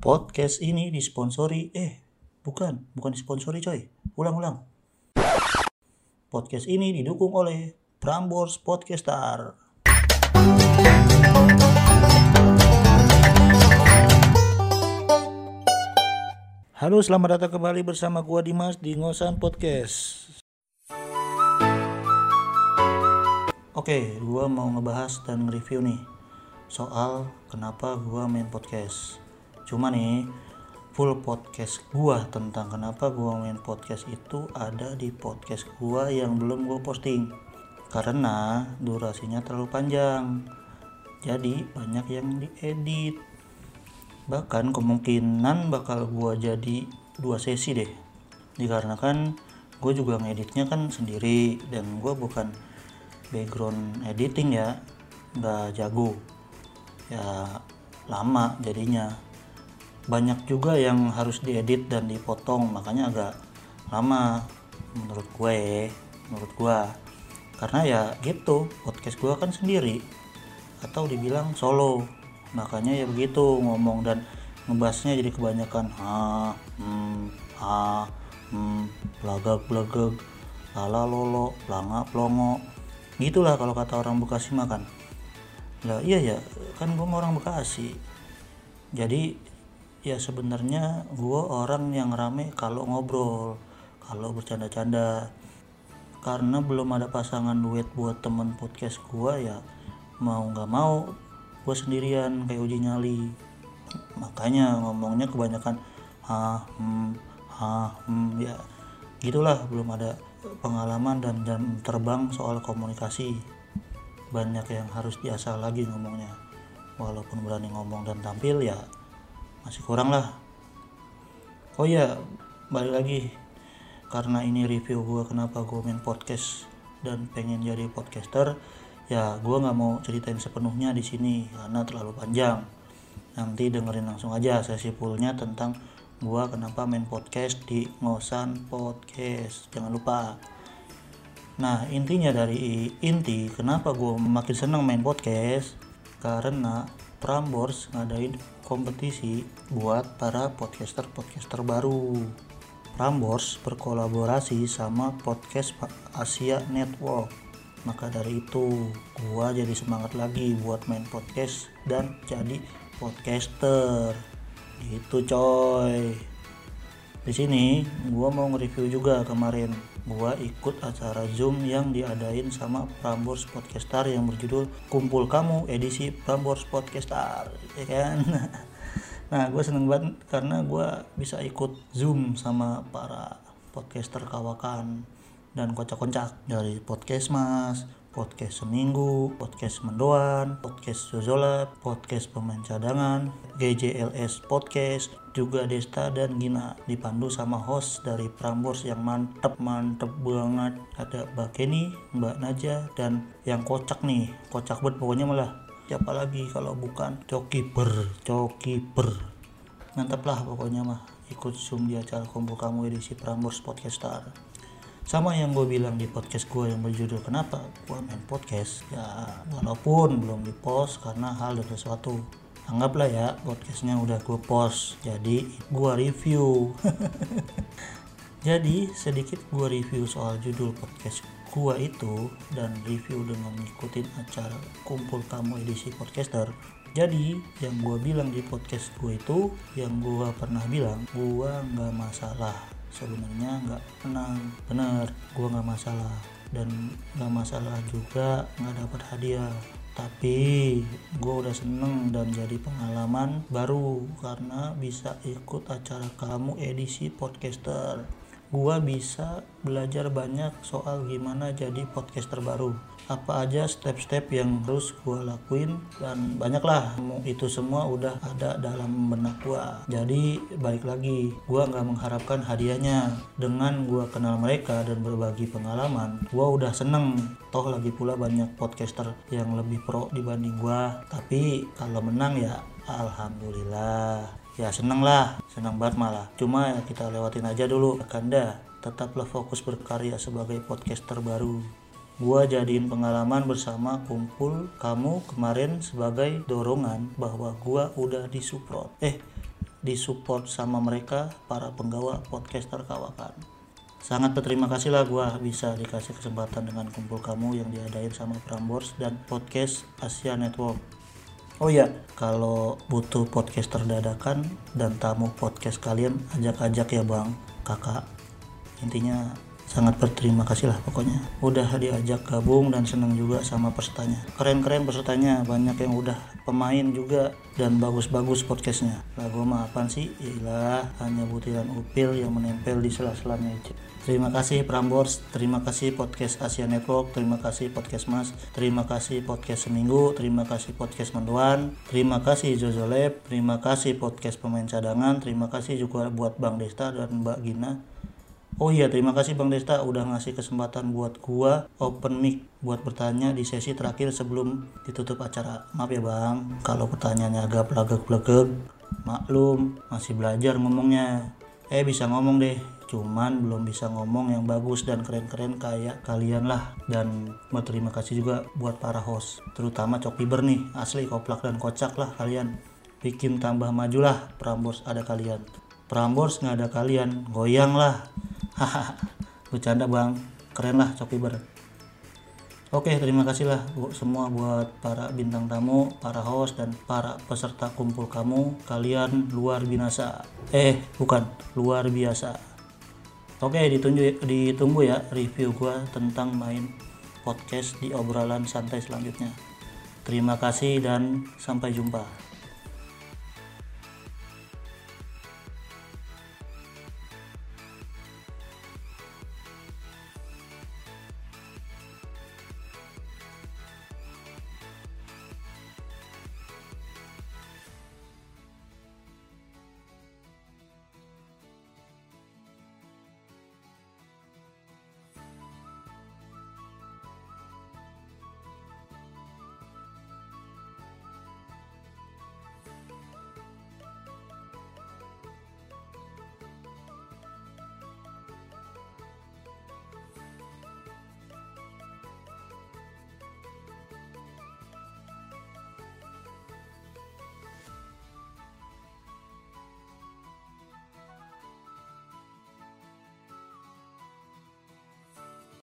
Podcast ini disponsori eh bukan, bukan disponsori coy. Ulang-ulang. Podcast ini didukung oleh Prambors Podcaster. Halo, selamat datang kembali bersama gua Dimas di Ngosan Podcast. Oke, gua mau ngebahas dan nge-review nih soal kenapa gua main podcast. Cuma nih, full podcast gua tentang kenapa gua main podcast itu ada di podcast gua yang belum gua posting. Karena durasinya terlalu panjang. Jadi banyak yang diedit. Bahkan kemungkinan bakal gua jadi dua sesi deh. Dikarenakan gue juga ngeditnya kan sendiri dan gue bukan background editing ya. Nggak jago. Ya lama jadinya banyak juga yang harus diedit dan dipotong makanya agak lama menurut gue menurut gue karena ya gitu podcast gue kan sendiri atau dibilang solo. Makanya ya begitu ngomong dan ngebahasnya jadi kebanyakan ha hmm ha hmm belagak lala lolo pelanga pelongo gitulah kalau kata orang Bekasi makan. Lah iya ya kan gue orang Bekasi. Jadi ya sebenarnya gue orang yang rame kalau ngobrol kalau bercanda-canda. Karena belum ada pasangan duet buat temen podcast gue ya mau nggak mau gue sendirian kayak uji nyali. Makanya ngomongnya kebanyakan ha hmm, ha hmm, ya gitulah. Belum ada pengalaman dan jam terbang soal komunikasi. Banyak yang harus diasah lagi ngomongnya. Walaupun berani ngomong dan tampil ya masih kurang lah. Oh ya balik lagi. Karena ini review gue kenapa gue main podcast dan pengen jadi podcaster ya gue nggak mau ceritain sepenuhnya di sini karena terlalu panjang. Nanti dengerin langsung aja sesi fullnya tentang gue kenapa main podcast di ngosan podcast. Jangan lupa. Nah intinya dari inti kenapa gue makin seneng main podcast karena Prambors ngadain kompetisi buat para podcaster-podcaster baru. Prambors berkolaborasi sama podcast Asia Network. Maka dari itu gua jadi semangat lagi buat main podcast dan jadi podcaster. Gitu coy di sini gua mau nge-review juga kemarin. Gua ikut acara zoom yang diadain sama Prambors Podcaster yang berjudul Kumpul Kamu edisi Prambors Podcaster ya kan? Nah gue seneng banget karena gue bisa ikut zoom sama para podcaster kawakan dan kocak-kocak. Dari podcast mas podcast seminggu, podcast mendoan, podcast zozolat, podcast pemain cadangan, GJLS podcast, juga Desta dan Gina dipandu sama host dari Prambors yang mantep mantep banget. Ada Mbak Kenny, Mbak Naja dan yang kocak nih. Kocak banget pokoknya malah. Siapa lagi kalau bukan Coki Ber Coki Ber mantap lah pokoknya mah. Ikut zoom di acara kumpul kamu edisi Prambors Podcaster sama yang gue bilang di podcast gue yang berjudul kenapa gue main podcast. Ya walaupun belum di post karena hal dan sesuatu anggaplah ya podcastnya udah gue post jadi gue review. Jadi sedikit gue review soal judul podcast gue itu dan review dengan ngikutin acara kumpul kamu edisi podcaster. Jadi yang gue bilang di podcast gue itu yang gue pernah bilang gue nggak masalah. Sebenarnya nggak tenang bener gue nggak masalah. Dan nggak masalah juga nggak dapat hadiah tapi gue udah seneng dan jadi pengalaman baru karena bisa ikut acara kamu edisi podcaster gue bisa belajar banyak soal gimana jadi podcaster baru apa aja step-step yang harus gue lakuin dan banyak lah itu semua udah ada dalam benak gue jadi balik lagi gue nggak mengharapkan hadiahnya. Dengan gue kenal mereka dan berbagi pengalaman gue udah seneng. Toh lagi pula banyak podcaster yang lebih pro dibanding gue tapi kalau menang ya alhamdulillah ya seneng lah seneng banget malah. Cuma ya kita lewatin aja dulu. Kanda tetaplah fokus berkarya sebagai podcaster baru. Gua jadiin pengalaman bersama kumpul kamu kemarin sebagai dorongan bahwa gua udah disupport. Eh disupport sama mereka para penggawa podcaster kawakan. Sangat berterima kasih lah gue bisa dikasih kesempatan dengan kumpul kamu yang diadain sama Prambors dan podcast Asia Network Oh iya, kalau butuh podcaster dadakan dan tamu podcast kalian ajak-ajak ya bang, kakak. Intinya sangat berterima kasih lah pokoknya. Udah diajak gabung dan seneng juga sama pesertanya. Keren-keren pesertanya. Banyak yang udah pemain juga dan bagus-bagus podcastnya. Lagu mah apaan sih? Iyalah hanya butiran upil yang menempel di sela-selanya Terima kasih Prambors, terima kasih podcast Asia Network, terima kasih podcast Mas, terima kasih podcast Seminggu, terima kasih podcast Menduan, terima kasih Jojo Lab, terima kasih podcast pemain cadangan, terima kasih juga buat Bang Desta dan Mbak Gina Oh iya, terima kasih Bang Desta udah ngasih kesempatan buat gua open mic buat bertanya di sesi terakhir sebelum ditutup acara. Maaf ya Bang, kalau pertanyaannya agak belegek-belegek, maklum, masih belajar ngomongnya. Eh bisa ngomong deh, cuman belum bisa ngomong yang bagus dan keren-keren kayak kalian lah. Dan berterima kasih juga buat para host terutama Cok Piber nih. Asli koplak dan kocak lah kalian. Bikin tambah maju lah Prambors ada kalian. Prambors nggak ada kalian goyang lah bercanda bang keren lah Coki Bar Oke, terima kasih lah semua buat para bintang tamu, para host, dan para peserta kumpul kamu. Kalian luar biasa. Eh, bukan, luar biasa. Oke, ditunggu, ditunggu ya review gua tentang main podcast di obrolan santai selanjutnya. Terima kasih dan sampai jumpa.